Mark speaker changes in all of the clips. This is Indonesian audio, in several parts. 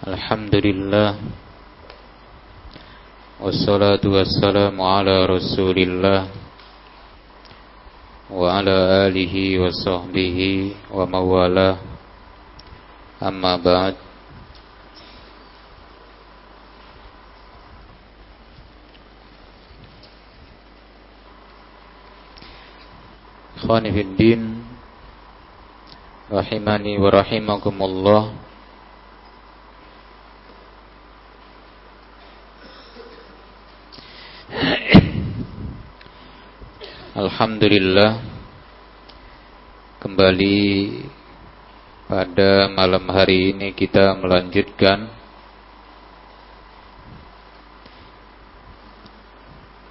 Speaker 1: الحمد لله والصلاة والسلام على رسول الله وعلى آله وصحبه وموالاه. أما بعد Ikhwani fi din rahimani wa rahimakumullah Alhamdulillah. Kembali pada malam hari ini kita melanjutkan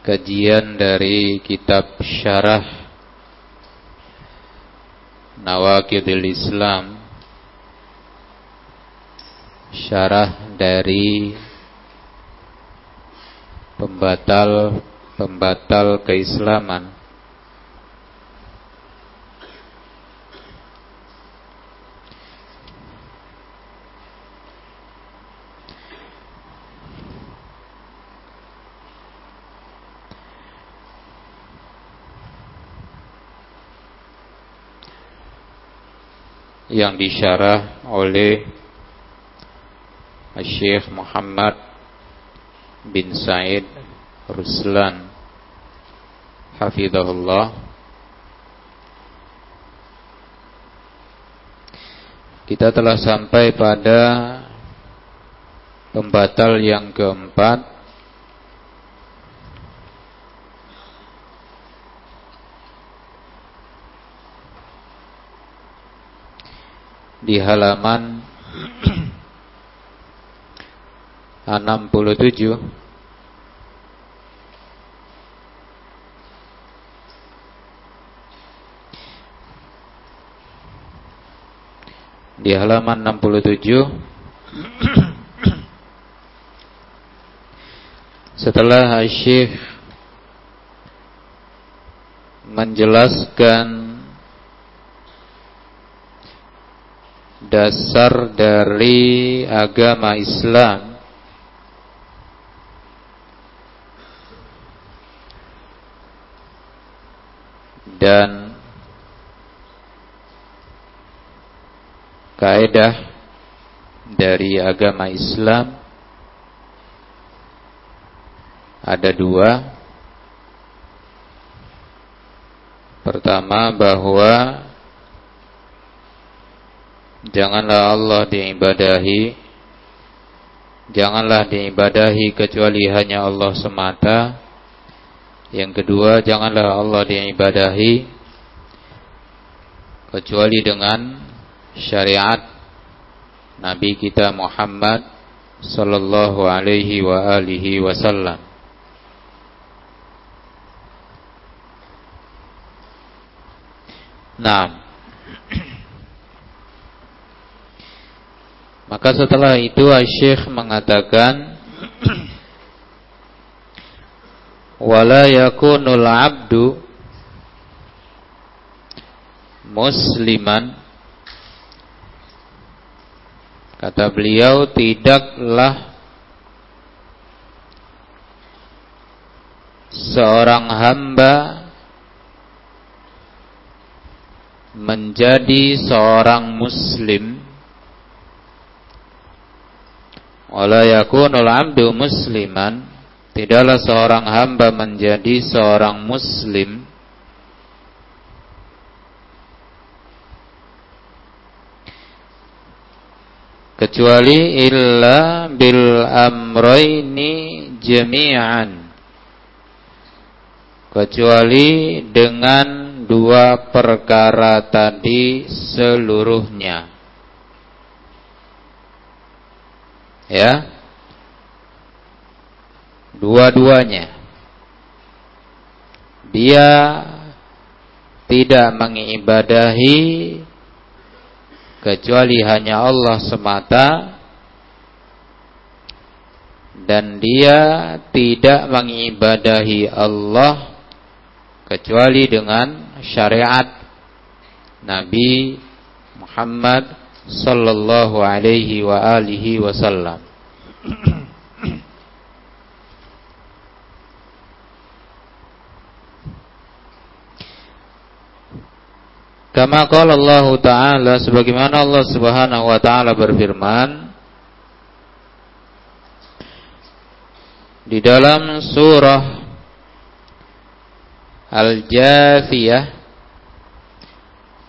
Speaker 1: kajian dari kitab Syarah Nawakidul Islam. Syarah dari Pembatal-pembatal keislaman yang disyarah oleh Syekh Muhammad bin Said Ruslan. Hafidahullah Kita telah sampai pada pembatal yang keempat di halaman 67 di halaman 67 setelah Syekh menjelaskan dasar dari agama Islam dan kaidah dari agama Islam ada dua. Pertama bahwa Janganlah Allah diibadahi. Janganlah diibadahi kecuali hanya Allah semata. Yang kedua Janganlah Allah diibadahi Kecuali dengan syariat Nabi kita Muhammad Sallallahu alaihi wa alihi wasallam. Nah Maka setelah itu Syekh mengatakan wala yakunul abdu musliman. Kata beliau tidaklah seorang hamba menjadi seorang muslim Wala yakunul abdu musliman. Tidaklah seorang hamba menjadi seorang muslim. Kecuali illa bil amroini jami'an. Kecuali dengan dua perkara tadi seluruhnya ya. Dua-duanya. Dia tidak mengibadahi kecuali hanya Allah semata. Dan dia tidak mengibadahi Allah kecuali dengan syariat. Nabi Muhammad sallallahu alaihi wa alihi wasallam. Kama qala Allah Ta'ala sebagaimana Allah Subhanahu wa taala berfirman di dalam surah Al-Jathiyah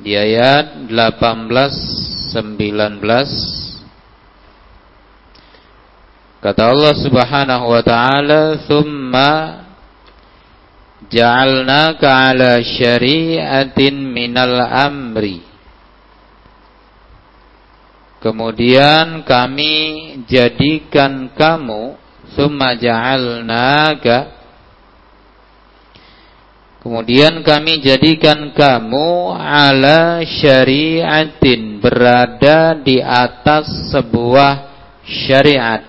Speaker 1: di ayat 18 19 kata Allah Subhanahu wa taala thumma ja'alnaka ala syari'atin minal amri. Kemudian kami jadikan kamu summa ja'alnaka Kemudian kami jadikan kamu ala syari'atin berada di atas sebuah syariat.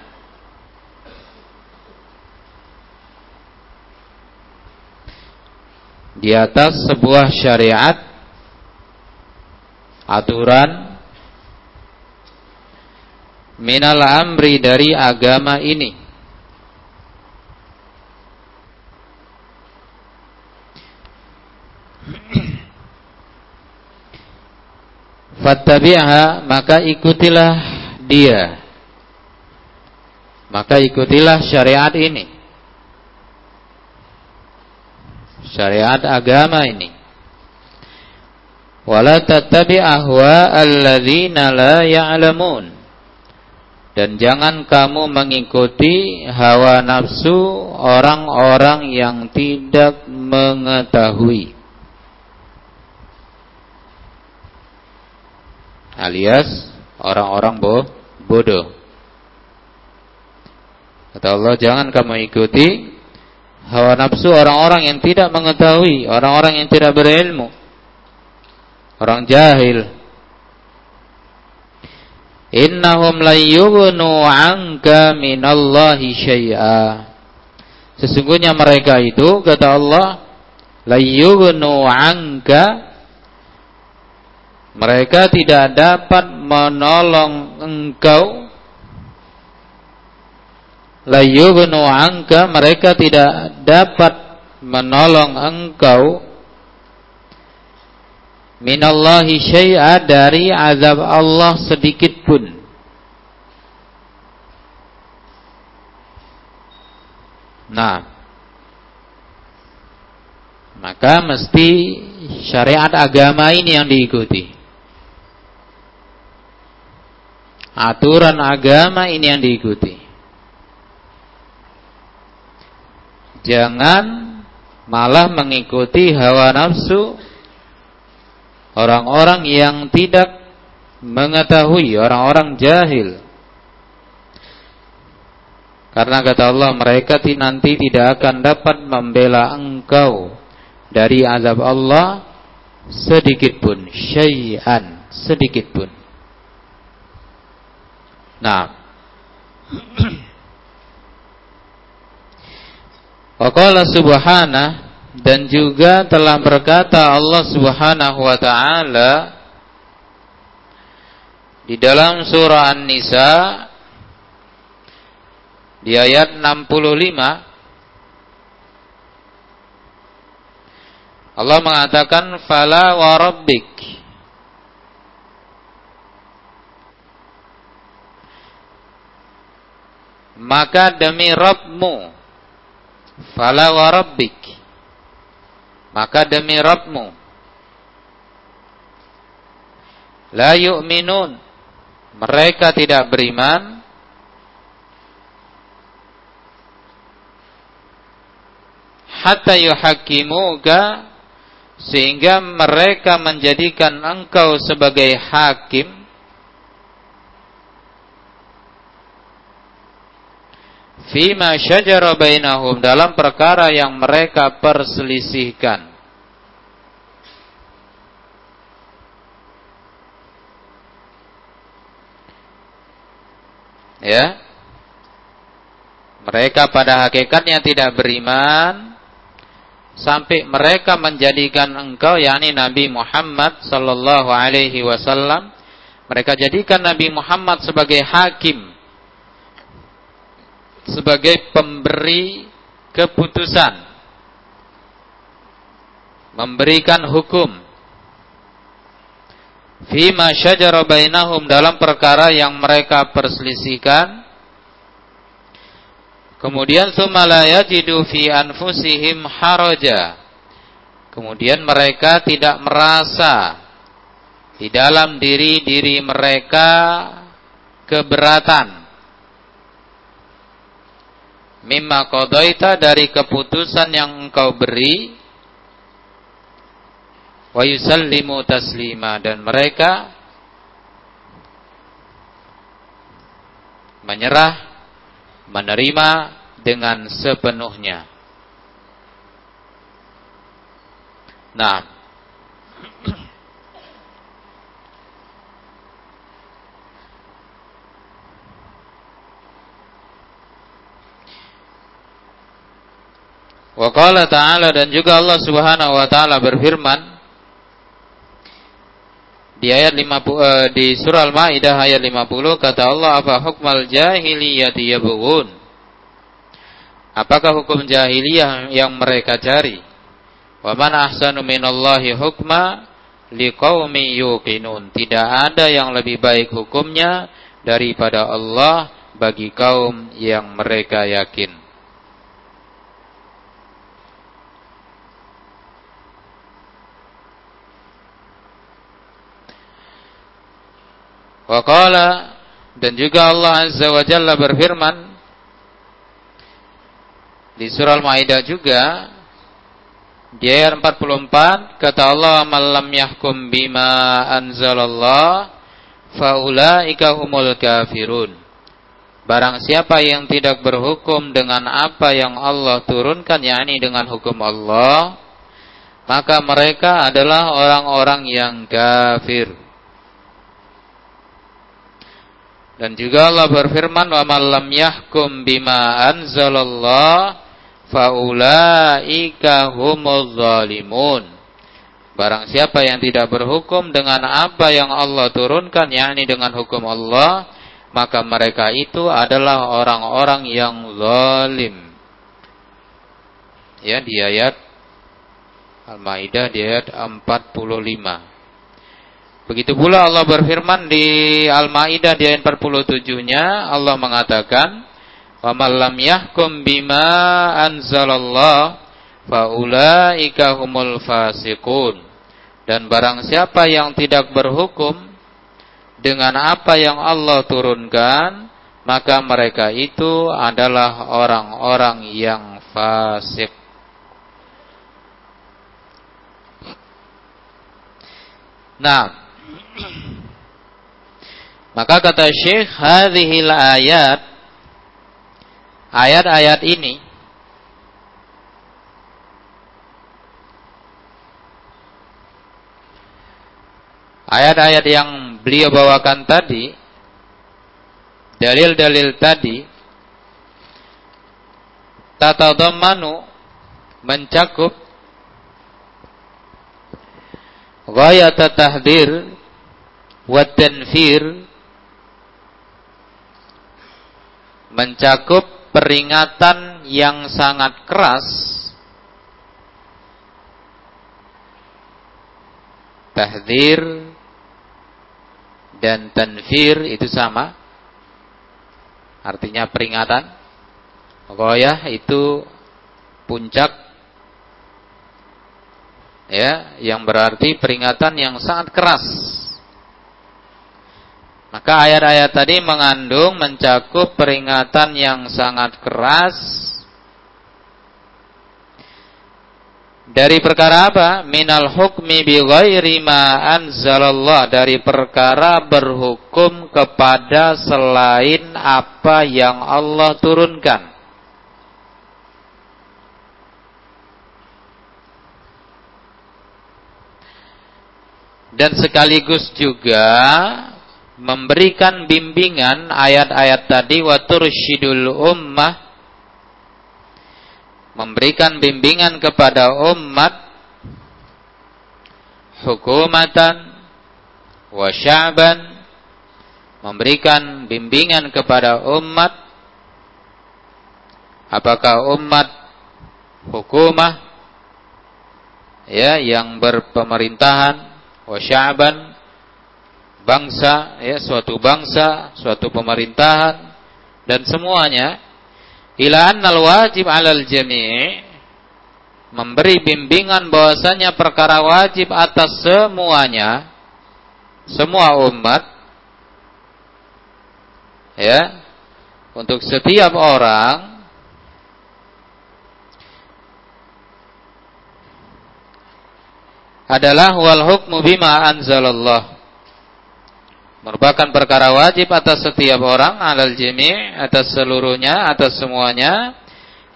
Speaker 1: Di atas sebuah syariat aturan minal amri dari agama ini Fattabi'ha maka ikutilah dia maka ikutilah syariat ini syariat agama ini. Wala tattabi ahwa alladzina la ya'lamun. Dan jangan kamu mengikuti hawa nafsu orang-orang yang tidak mengetahui. Alias orang-orang bodoh. Kata Allah, jangan kamu ikuti hawa nafsu orang-orang yang tidak mengetahui, orang-orang yang tidak berilmu, orang jahil. Innahum la yughnu 'anka minallahi syai'a. Sesungguhnya mereka itu kata Allah la yughnu 'anka mereka tidak dapat menolong engkau. La yughnu anka mereka tidak dapat menolong engkau. Minallahi syai'a dari azab Allah sedikit pun. Nah maka mesti syariat agama ini yang diikuti aturan agama ini yang diikuti Jangan malah mengikuti hawa nafsu orang-orang yang tidak mengetahui, orang-orang jahil. Karena kata Allah mereka nanti tidak akan dapat membela engkau dari azab Allah sedikit pun, syai'an, sedikit pun. Nah, Waqala subhana dan juga telah berkata Allah Subhanahu wa taala di dalam surah An-Nisa di ayat 65 Allah mengatakan fala wa maka demi Rabbmu Fala wa rabbik. Maka demi Rabbmu. La yu'minun. Mereka tidak beriman. Hatta yuhakimuka. Sehingga mereka menjadikan engkau sebagai hakim fima syajara bainahum dalam perkara yang mereka perselisihkan. Ya. Mereka pada hakikatnya tidak beriman sampai mereka menjadikan engkau yakni Nabi Muhammad sallallahu alaihi wasallam Mereka jadikan Nabi Muhammad sebagai hakim, sebagai pemberi keputusan, memberikan hukum. Fima syajara bainahum dalam perkara yang mereka perselisihkan. Kemudian summa yajidu fi anfusihim haraja. Kemudian mereka tidak merasa di dalam diri-diri mereka keberatan mimma qadaita dari keputusan yang engkau beri wa yusallimu taslima dan mereka menyerah menerima dengan sepenuhnya. Nah, Wa qala ta'ala dan juga Allah Subhanahu wa taala berfirman di ayat 50 uh, di surah Al-Maidah ayat 50 kata Allah apa hukmal jahiliyati yabghun Apakah hukum jahiliyah yang mereka cari? Wa man ahsanu minallahi hukma liqaumin yuqinun. Tidak ada yang lebih baik hukumnya daripada Allah bagi kaum yang mereka yakin. Wa qala dan juga Allah Azza wa Jalla berfirman di surah Al-Maidah juga di ayat 44 kata Allah malam yahkum bima anzalallah faulaika humul kafirun. Barang siapa yang tidak berhukum dengan apa yang Allah turunkan yakni dengan hukum Allah maka mereka adalah orang-orang yang kafir Dan juga Allah berfirman, "Wa man lam yahkum bima anzalallah faulaika humuz zalimun." Barang siapa yang tidak berhukum dengan apa yang Allah turunkan, yakni dengan hukum Allah, maka mereka itu adalah orang-orang yang zalim. Ya, di ayat Al-Maidah di ayat 45. Begitu pula Allah berfirman di Al-Maidah di ayat 47-nya Allah mengatakan wa man lam yahkum bima anzalallah faulaika humul fasiqun. Dan barang siapa yang tidak berhukum dengan apa yang Allah turunkan maka mereka itu adalah orang-orang yang fasik. Nah, maka kata Syekh, hadhil ayat ayat-ayat ini ayat-ayat yang beliau bawakan tadi dalil-dalil tadi tata domanu mencakup ghayat tahdir wa tanfir mencakup peringatan yang sangat keras tahdir dan tanfir itu sama. Artinya peringatan. Goyah itu puncak ya yang berarti peringatan yang sangat keras maka ayat-ayat tadi mengandung mencakup peringatan yang sangat keras dari perkara apa? Minal hukmi bi ghairi ma anzalallah dari perkara berhukum kepada selain apa yang Allah turunkan. Dan sekaligus juga memberikan bimbingan ayat-ayat tadi wa tursyidul ummah memberikan bimbingan kepada umat hukumatan wa sya'ban memberikan bimbingan kepada umat apakah umat hukumah ya yang berpemerintahan wa sya'ban bangsa ya suatu bangsa suatu pemerintahan dan semuanya ila annal wajib 'alal jami' memberi bimbingan bahwasanya perkara wajib atas semuanya semua umat ya untuk setiap orang adalah wal hukmu bima anzalallah merupakan perkara wajib atas setiap orang alal jami' atas seluruhnya atas semuanya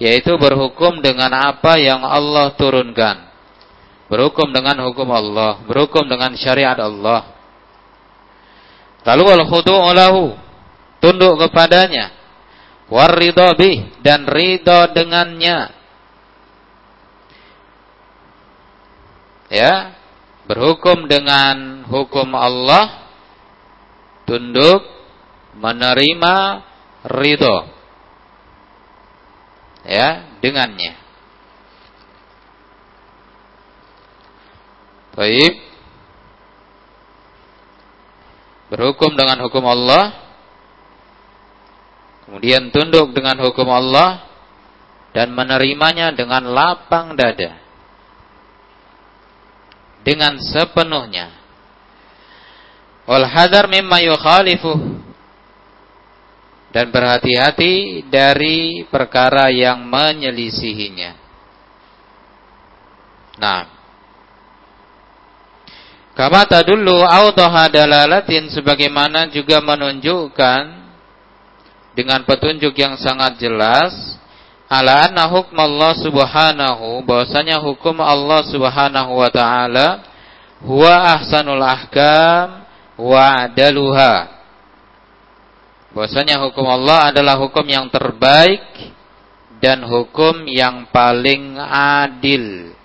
Speaker 1: yaitu berhukum dengan apa yang Allah turunkan. Berhukum dengan hukum Allah berhukum dengan syariat Allah. Lalu wal khudu'u lahu tunduk kepadanya. Warridho bih dan ridho dengannya. Ya berhukum dengan hukum Allah tunduk menerima ridho. Ya dengannya. Baik. Berhukum dengan hukum Allah. Kemudian tunduk dengan hukum Allah dan menerimanya dengan lapang dada. Dengan sepenuhnya wal hadar mimma yukhalifu. Dan berhati-hati dari perkara yang menyelisihinya. Nah. Kama tadullu awdaha dalalatin sebagaimana juga menunjukkan dengan petunjuk yang sangat jelas ala anna hukm Allah Subhanahu bahwasanya hukum Allah Subhanahu wa taala huwa ahsanul ahkam wa adaluha bahwasanya hukum Allah adalah hukum yang terbaik dan hukum yang paling adil.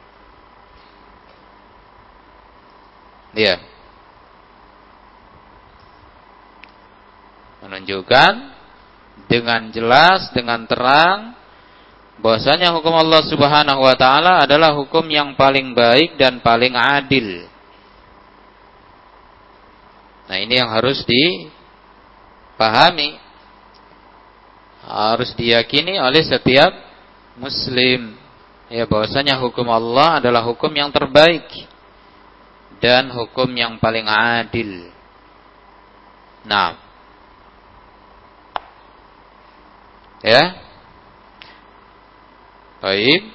Speaker 1: Ya menunjukkan dengan jelas, dengan terang bahwasanya hukum Allah Subhanahu wa taala adalah hukum yang paling baik dan paling adil. Nah, ini yang harus dipahami. Harus diyakini oleh setiap muslim. Ya, bahwasanya hukum Allah adalah hukum yang terbaik dan hukum yang paling adil. Nah, Ya. Baik.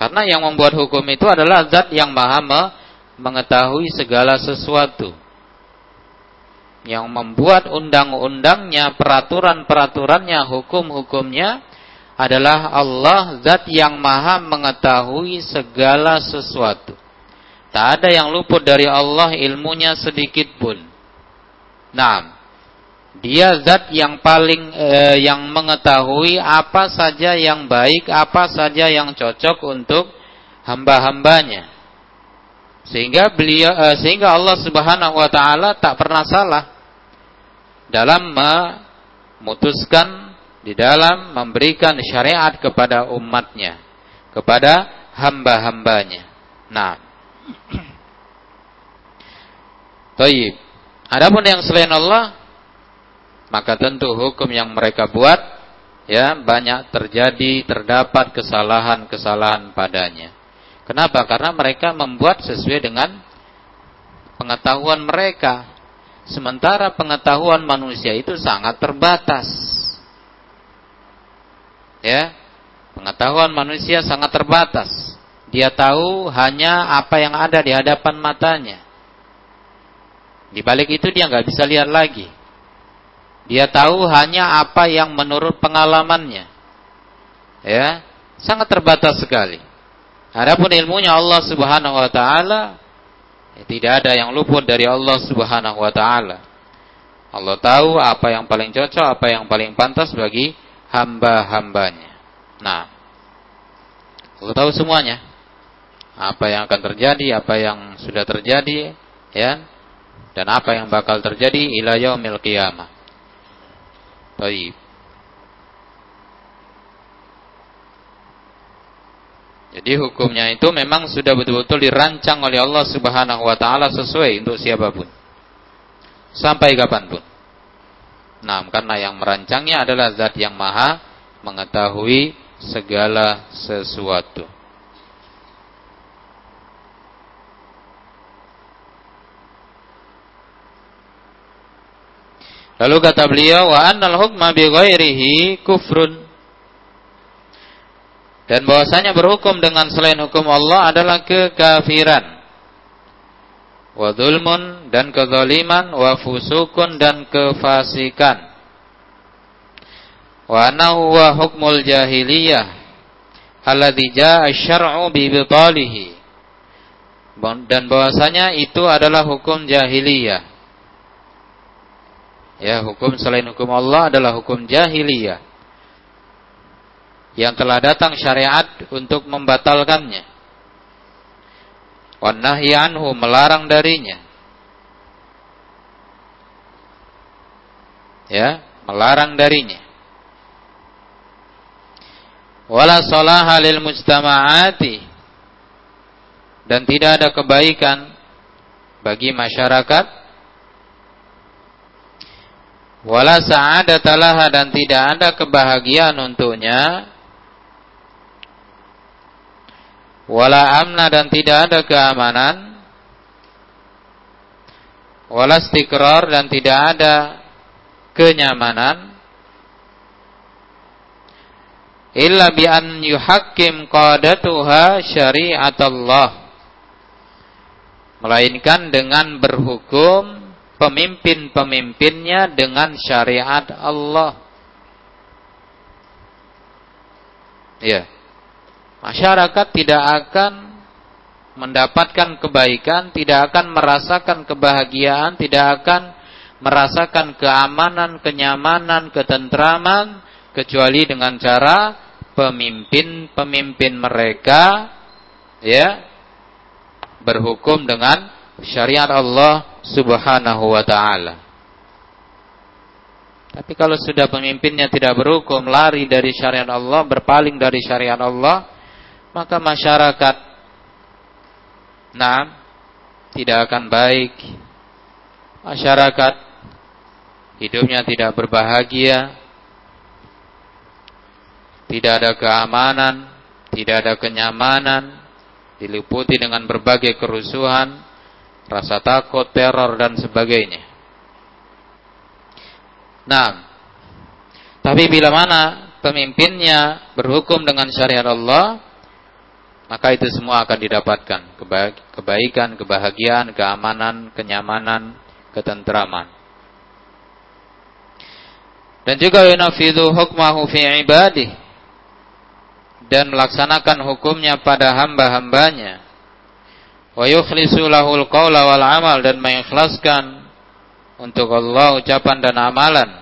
Speaker 1: Karena yang membuat hukum itu adalah zat yang maha mengetahui segala sesuatu. Yang membuat undang-undangnya, peraturan-peraturannya, hukum-hukumnya adalah Allah zat yang maha mengetahui segala sesuatu. Tak ada yang luput dari Allah ilmunya sedikit pun. Nah, dia zat yang paling eh, yang mengetahui apa saja yang baik, apa saja yang cocok untuk hamba-hambanya. Sehingga beliau eh, sehingga Allah Subhanahu wa taala tak pernah salah dalam memutuskan di dalam memberikan syariat kepada umatnya, kepada hamba-hambanya. Nah. Taib. Adapun yang selain Allah maka tentu hukum yang mereka buat ya banyak terjadi terdapat kesalahan-kesalahan padanya. Kenapa? Karena mereka membuat sesuai dengan pengetahuan mereka. Sementara pengetahuan manusia itu sangat terbatas. Ya. Pengetahuan manusia sangat terbatas. Dia tahu hanya apa yang ada di hadapan matanya. Di balik itu dia nggak bisa lihat lagi. Dia tahu hanya apa yang menurut pengalamannya. Ya, sangat terbatas sekali. Adapun ilmunya Allah Subhanahu wa taala tidak ada yang luput dari Allah Subhanahu wa taala. Allah tahu apa yang paling cocok, apa yang paling pantas bagi hamba-hambanya. Nah, Allah tahu semuanya. Apa yang akan terjadi, apa yang sudah terjadi, ya, dan apa yang bakal terjadi ila yaumil qiyamah Taib. Jadi hukumnya itu memang sudah betul-betul dirancang oleh Allah Subhanahu wa taala sesuai untuk siapa pun. Sampai kapan pun. Nah, karena yang merancangnya adalah zat yang maha mengetahui segala sesuatu. Lalu kata beliau wa annal hukma bi ghairihi kufrun. Dan bahwasanya berhukum dengan selain hukum Allah adalah kekafiran. Wa dzulmun dan kezaliman wa fusukun dan kefasikan. Wa annahu wa hukmul jahiliyah alladzi jaa asy-syar'u bi bitalihi. Dan bahwasanya itu adalah hukum jahiliyah Ya, hukum selain hukum Allah adalah hukum jahiliyah. Yang telah datang syariat untuk membatalkannya. Wan anhu melarang darinya. Ya, melarang darinya. Wala salaha lil mujtama'ati dan tidak ada kebaikan bagi masyarakat wala sa'adatalaha dan tidak ada kebahagiaan untuknya wala amna dan tidak ada keamanan wala stikrar dan tidak ada kenyamanan illa bi an yuhakkim qadatuha syariat Allah melainkan dengan berhukum pemimpin-pemimpinnya dengan syariat Allah. Ya. Masyarakat tidak akan mendapatkan kebaikan, tidak akan merasakan kebahagiaan, tidak akan merasakan keamanan, kenyamanan, ketentraman kecuali dengan cara pemimpin-pemimpin mereka ya berhukum dengan syariat Allah Subhanahu wa taala. Tapi kalau sudah pemimpinnya tidak berhukum, lari dari syariat Allah, berpaling dari syariat Allah, maka masyarakat nah tidak akan baik. Masyarakat hidupnya tidak berbahagia, tidak ada keamanan, tidak ada kenyamanan, diliputi dengan berbagai kerusuhan, rasa takut, teror dan sebagainya. Nah, tapi bila mana pemimpinnya berhukum dengan syariat Allah, maka itu semua akan didapatkan. Kebaikan, kebahagiaan, keamanan, kenyamanan, ketentraman. Dan juga yunafidu hukmahu fi ibadih. Dan melaksanakan hukumnya pada hamba-hambanya. Wa yukhlisu lahul qawla wal amal dan mengikhlaskan untuk Allah ucapan dan amalan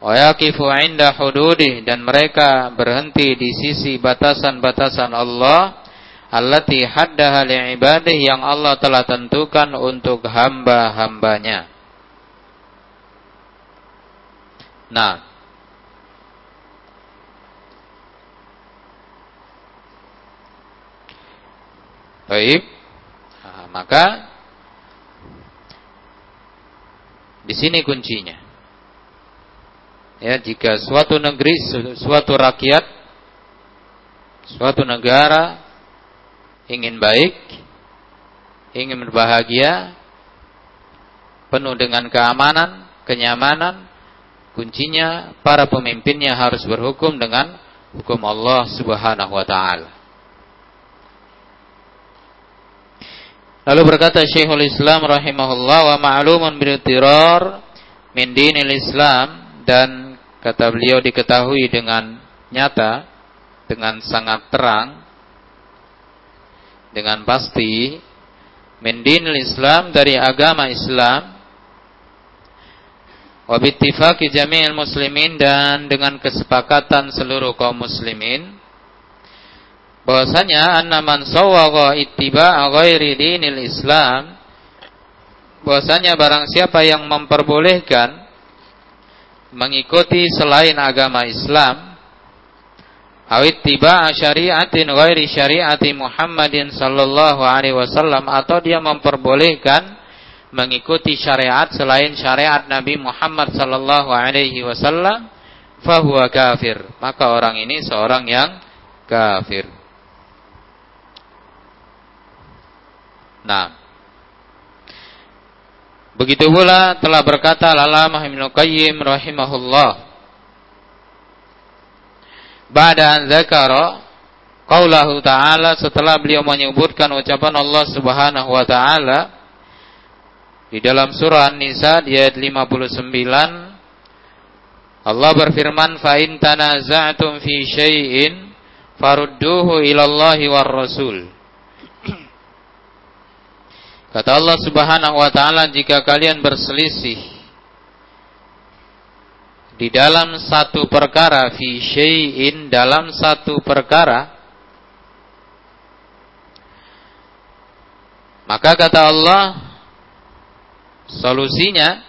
Speaker 1: wa yaqifu inda hududi dan mereka berhenti di sisi batasan-batasan Allah allati haddaha li'ibadih yang Allah telah tentukan untuk hamba-hambanya nah Baik. Nah, maka di sini kuncinya. Ya, jika suatu negeri, suatu rakyat, suatu negara ingin baik, ingin berbahagia, penuh dengan keamanan, kenyamanan, kuncinya para pemimpinnya harus berhukum dengan hukum Allah Subhanahu wa taala. Lalu berkata Syekhul Islam rahimahullah wa ma'lumun bil tirar min dinil Islam dan kata beliau diketahui dengan nyata dengan sangat terang dengan pasti min dinil Islam dari agama Islam wa bittifaqi jami'il muslimin dan dengan kesepakatan seluruh kaum muslimin bahwasanya anna man sawwaga ittiba'a ghairi dinil Islam bahwasanya barang siapa yang memperbolehkan mengikuti selain agama Islam awit tiba syariatin ghairi syariati Muhammadin sallallahu alaihi wasallam atau dia memperbolehkan mengikuti syariat selain syariat Nabi Muhammad sallallahu alaihi wasallam fahuwa kafir. Maka orang ini seorang yang kafir. Nah Begitu pula telah berkata Al-Alamah Ibnu Qayyim rahimahullah. Ba'da an dzakara qaulahu ta'ala setelah beliau menyebutkan ucapan Allah Subhanahu wa taala di dalam surah An-Nisa ayat 59 Allah berfirman fa in tanaza'tum fi syai'in farudduhu ila Allahi war Rasul Kata Allah Subhanahu wa taala jika kalian berselisih di dalam satu perkara fi syai'in dalam satu perkara maka kata Allah solusinya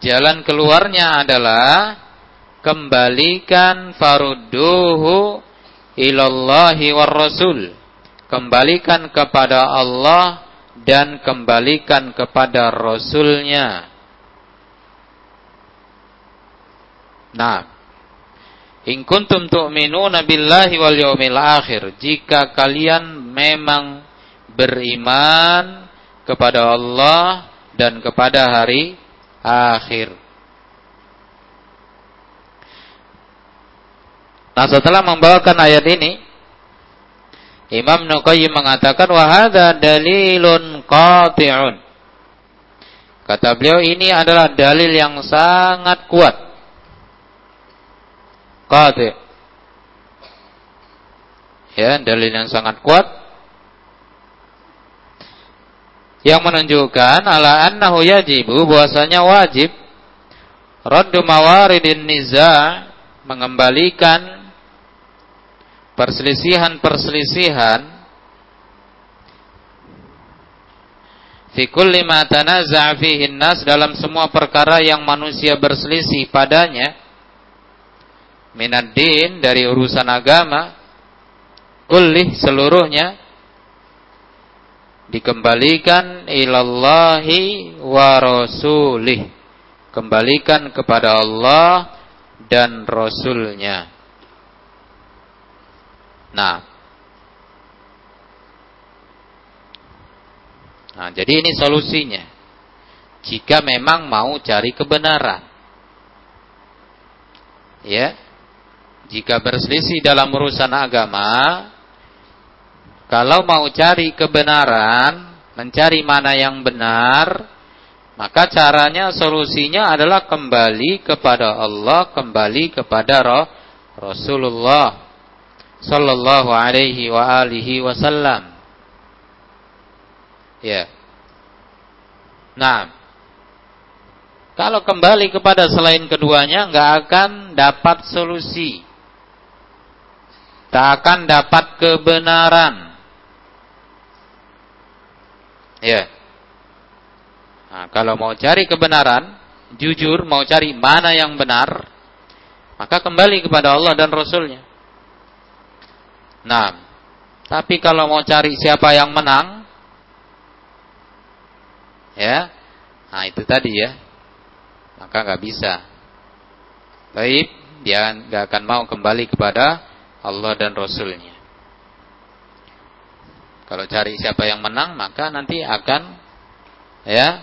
Speaker 1: jalan keluarnya adalah kembalikan farudduhu ilallahi war rasul. Kembalikan kepada Allah dan kembalikan kepada Rasulnya. Nah, in kuntum tu'minuna billahi wal yawmil akhir. Jika kalian memang beriman kepada Allah dan kepada hari akhir. Nah, setelah membawakan ayat ini, Imam Nuqayyim mengatakan wahada dalilun qati'un. Kata beliau ini adalah dalil yang sangat kuat. Qati'. Ya, dalil yang sangat kuat yang menunjukkan ala annahu yajibu bahwasanya wajib raddu mawaridin niza' mengembalikan perselisihan-perselisihan fi kulli ma tanaza'a nas dalam semua perkara yang manusia berselisih padanya minad din dari urusan agama kulli seluruhnya dikembalikan ilallahi wa rasulih. Kembalikan kepada Allah dan rasulnya Nah. Nah, jadi ini solusinya. Jika memang mau cari kebenaran. Ya. Jika berselisih dalam urusan agama, kalau mau cari kebenaran, mencari mana yang benar, maka caranya solusinya adalah kembali kepada Allah, kembali kepada Rasulullah sallallahu alaihi wa alihi wasallam. Ya. Nah, kalau kembali kepada selain keduanya nggak akan dapat solusi. Tak akan dapat kebenaran. Ya. Nah, kalau mau cari kebenaran, jujur mau cari mana yang benar, maka kembali kepada Allah dan Rasulnya. Nah, tapi kalau mau cari siapa yang menang, ya, nah itu tadi ya, maka nggak bisa. Baik, dia nggak akan mau kembali kepada Allah dan Rasulnya. Kalau cari siapa yang menang, maka nanti akan ya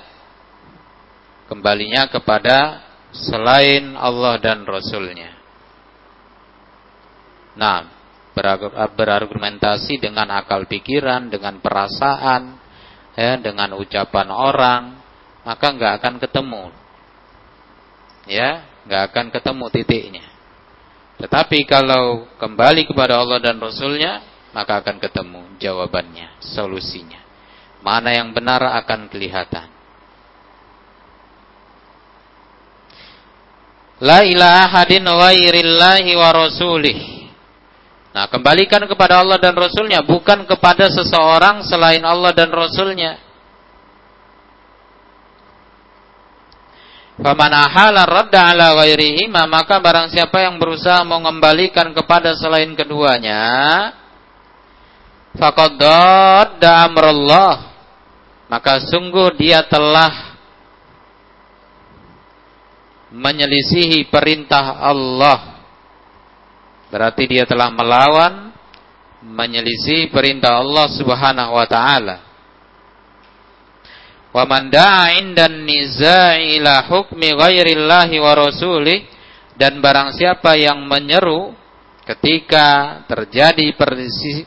Speaker 1: kembalinya kepada selain Allah dan Rasulnya. Nah, berargumentasi dengan akal pikiran, dengan perasaan, ya, dengan ucapan orang, maka nggak akan ketemu, ya, nggak akan ketemu titiknya. Tetapi kalau kembali kepada Allah dan Rasulnya, maka akan ketemu jawabannya, solusinya. Mana yang benar akan kelihatan. La ilaha hadin wa rasulih Nah, kembalikan kepada Allah dan Rasulnya, bukan kepada seseorang selain Allah dan Rasulnya. Faman ahala radda ala ghairihi maka barang siapa yang berusaha mengembalikan kepada selain keduanya faqad dadda maka sungguh dia telah menyelisihi perintah Allah berarti dia telah melawan menyelisihi perintah Allah Subhanahu wa taala. Wa man da'a indan niza'i ila hukmi ghairillahi wa rasulih dan barang siapa yang menyeru ketika terjadi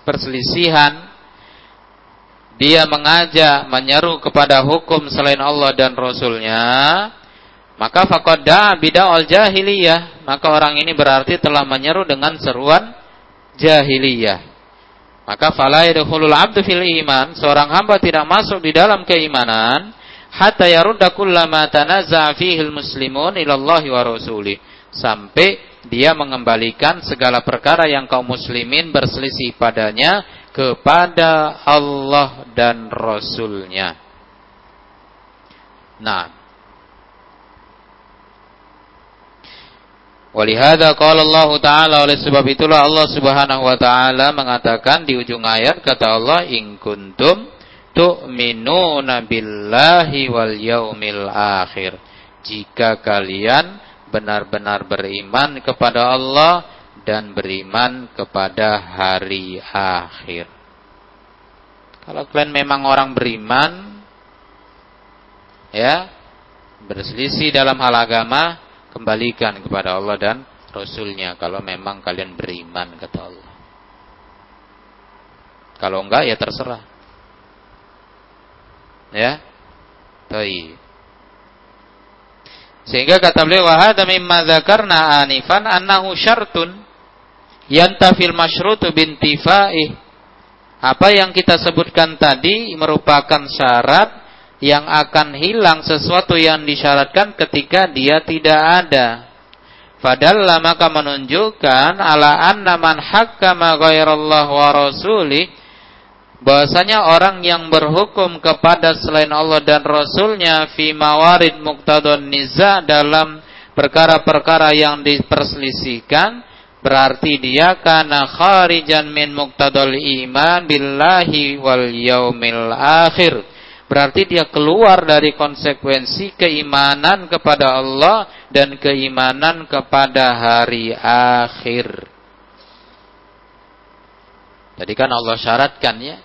Speaker 1: perselisihan dia mengajak menyeru kepada hukum selain Allah dan Rasulnya maka faqadda bid'al jahiliyah maka orang ini berarti telah menyeru dengan seruan jahiliyah maka fala 'abdu fil iman, seorang hamba tidak masuk di dalam keimanan hatta yarudda kullama tanazza'a fihi muslimun ila Allah wa rasuli. Sampai dia mengembalikan segala perkara yang kaum muslimin berselisih padanya kepada Allah dan Rasulnya. Nah, Walihada qala Allah Ta'ala oleh sebab itulah Allah Subhanahu wa taala mengatakan di ujung ayat kata Allah in kuntum tu'minuna billahi wal yaumil akhir. Jika kalian benar-benar beriman kepada Allah dan beriman kepada hari akhir. Kalau kalian memang orang beriman ya berselisih dalam hal agama kembalikan kepada Allah dan Rasulnya kalau memang kalian beriman kata Allah. Kalau enggak ya terserah. Ya. Baik. Sehingga kata beliau wa hadza mimma dzakarna anifan annahu syartun yantafil masyrutu bintifa'ih. Apa yang kita sebutkan tadi merupakan syarat yang akan hilang sesuatu yang disyaratkan ketika dia tidak ada. Fadalla maka menunjukkan ala anna man hakkama ghairallah wa rasuli bahwasanya orang yang berhukum kepada selain Allah dan Rasulnya fi mawarid muqtadon niza dalam perkara-perkara yang diperselisihkan berarti dia karena kharijan min muqtadol iman billahi wal yaumil akhir Berarti dia keluar dari konsekuensi keimanan kepada Allah dan keimanan kepada hari akhir. Jadi kan Allah syaratkan ya.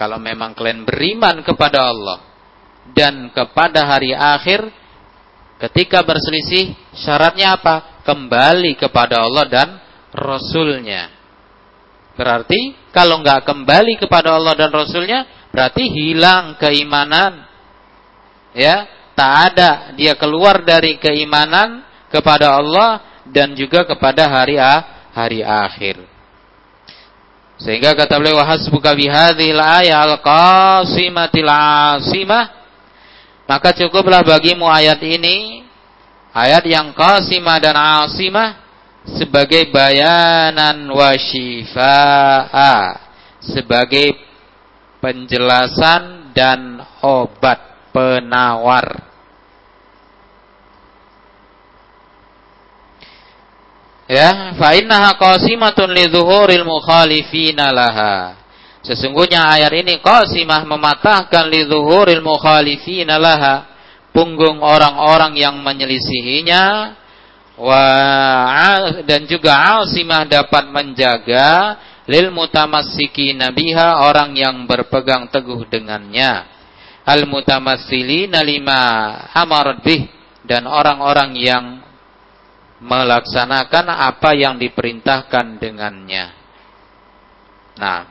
Speaker 1: Kalau memang kalian beriman kepada Allah dan kepada hari akhir, ketika berselisih, syaratnya apa? Kembali kepada Allah dan Rasulnya. Berarti kalau nggak kembali kepada Allah dan Rasulnya, berarti hilang keimanan. Ya, tak ada dia keluar dari keimanan kepada Allah dan juga kepada hari hari akhir. Sehingga kata beliau hasbuka bihadhil ayat al-qasimatil asimah maka cukuplah bagimu ayat ini ayat yang qasimah dan asimah sebagai bayanan wa sebagai penjelasan dan obat penawar. Ya, fa innaha qasimatun li dhuhuril mukhalifina laha. Sesungguhnya ayat ini qasimah mematahkan li dhuhuril mukhalifina laha punggung orang-orang yang menyelisihinya wa dan juga asimah dapat menjaga lil mutamassiki nabiha orang yang berpegang teguh dengannya. Al mutamassilina lima amarat bih dan orang-orang yang melaksanakan apa yang diperintahkan dengannya. Nah.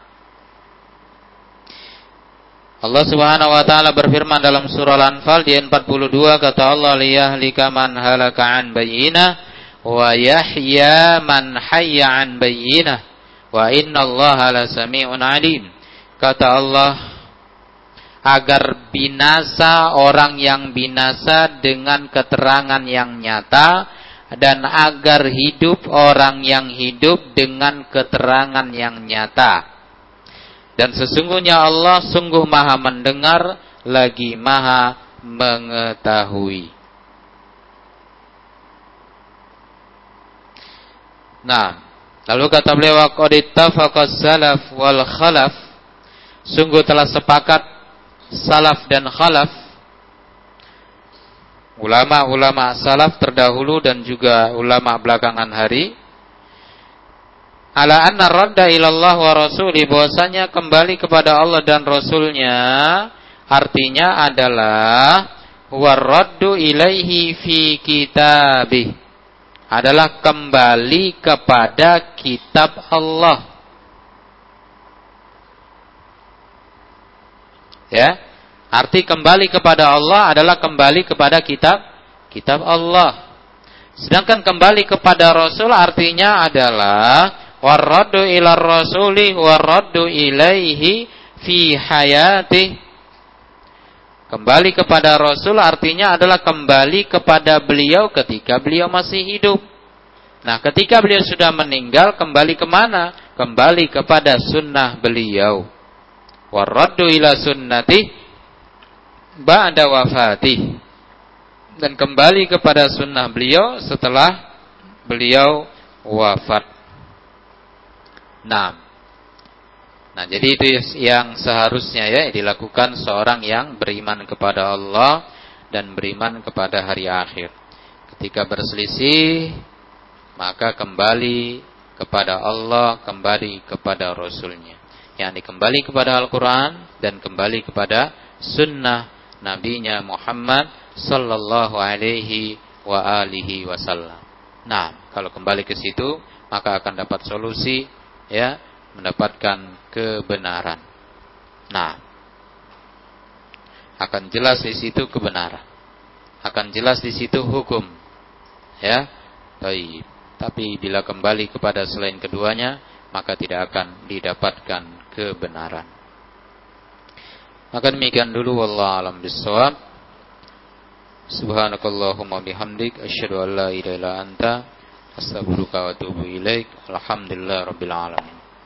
Speaker 1: Allah Subhanahu wa taala berfirman dalam surah Al-Anfal di 42 kata Allah liyahlika man halaka an bayyinah wa yahya man hayya an bayyinah Wa lasami'un alim. Kata Allah agar binasa orang yang binasa dengan keterangan yang nyata dan agar hidup orang yang hidup dengan keterangan yang nyata. Dan sesungguhnya Allah sungguh maha mendengar lagi maha mengetahui. Nah, lalu kata beliau qad ittafaqas salaf wal khalaf. Sungguh telah sepakat salaf dan khalaf. Ulama-ulama salaf terdahulu dan juga ulama belakangan hari. Ala anna radda ilallah wa rasuli bahwasanya kembali kepada Allah dan Rasulnya artinya adalah waraddu ilaihi fi kitabih adalah kembali kepada kitab Allah. Ya arti kembali kepada Allah adalah kembali kepada kitab kitab Allah. Sedangkan kembali kepada Rasul artinya adalah warraddu ila rasuli warraddu ilaihi fi kembali kepada rasul artinya adalah kembali kepada beliau ketika beliau masih hidup. Nah ketika beliau sudah meninggal kembali ke mana kembali kepada sunnah beliau. Warraddu ila sunnati ba'da wafati dan kembali kepada sunnah beliau setelah beliau wafat. Nah, nah jadi itu yang seharusnya ya dilakukan seorang yang beriman kepada Allah dan beriman kepada hari akhir. Ketika berselisih, maka kembali kepada Allah, kembali kepada Rasulnya. Yang dikembali kepada Al-Quran dan kembali kepada sunnah Nabinya Muhammad Sallallahu Alaihi wa alihi wasallam. Nah, kalau kembali ke situ, maka akan dapat solusi ya mendapatkan kebenaran. Nah, akan jelas di situ kebenaran. Akan jelas di situ hukum. Ya. Baik. Tapi bila kembali kepada selain keduanya, maka tidak akan didapatkan kebenaran. Maka demikian dulu wallah alam bisawab. Subhanakallahumma bihamdik asyhadu an la ilaha illa anta astaghfiruka wa atubu ilaik. Alhamdulillah rabbil alamin.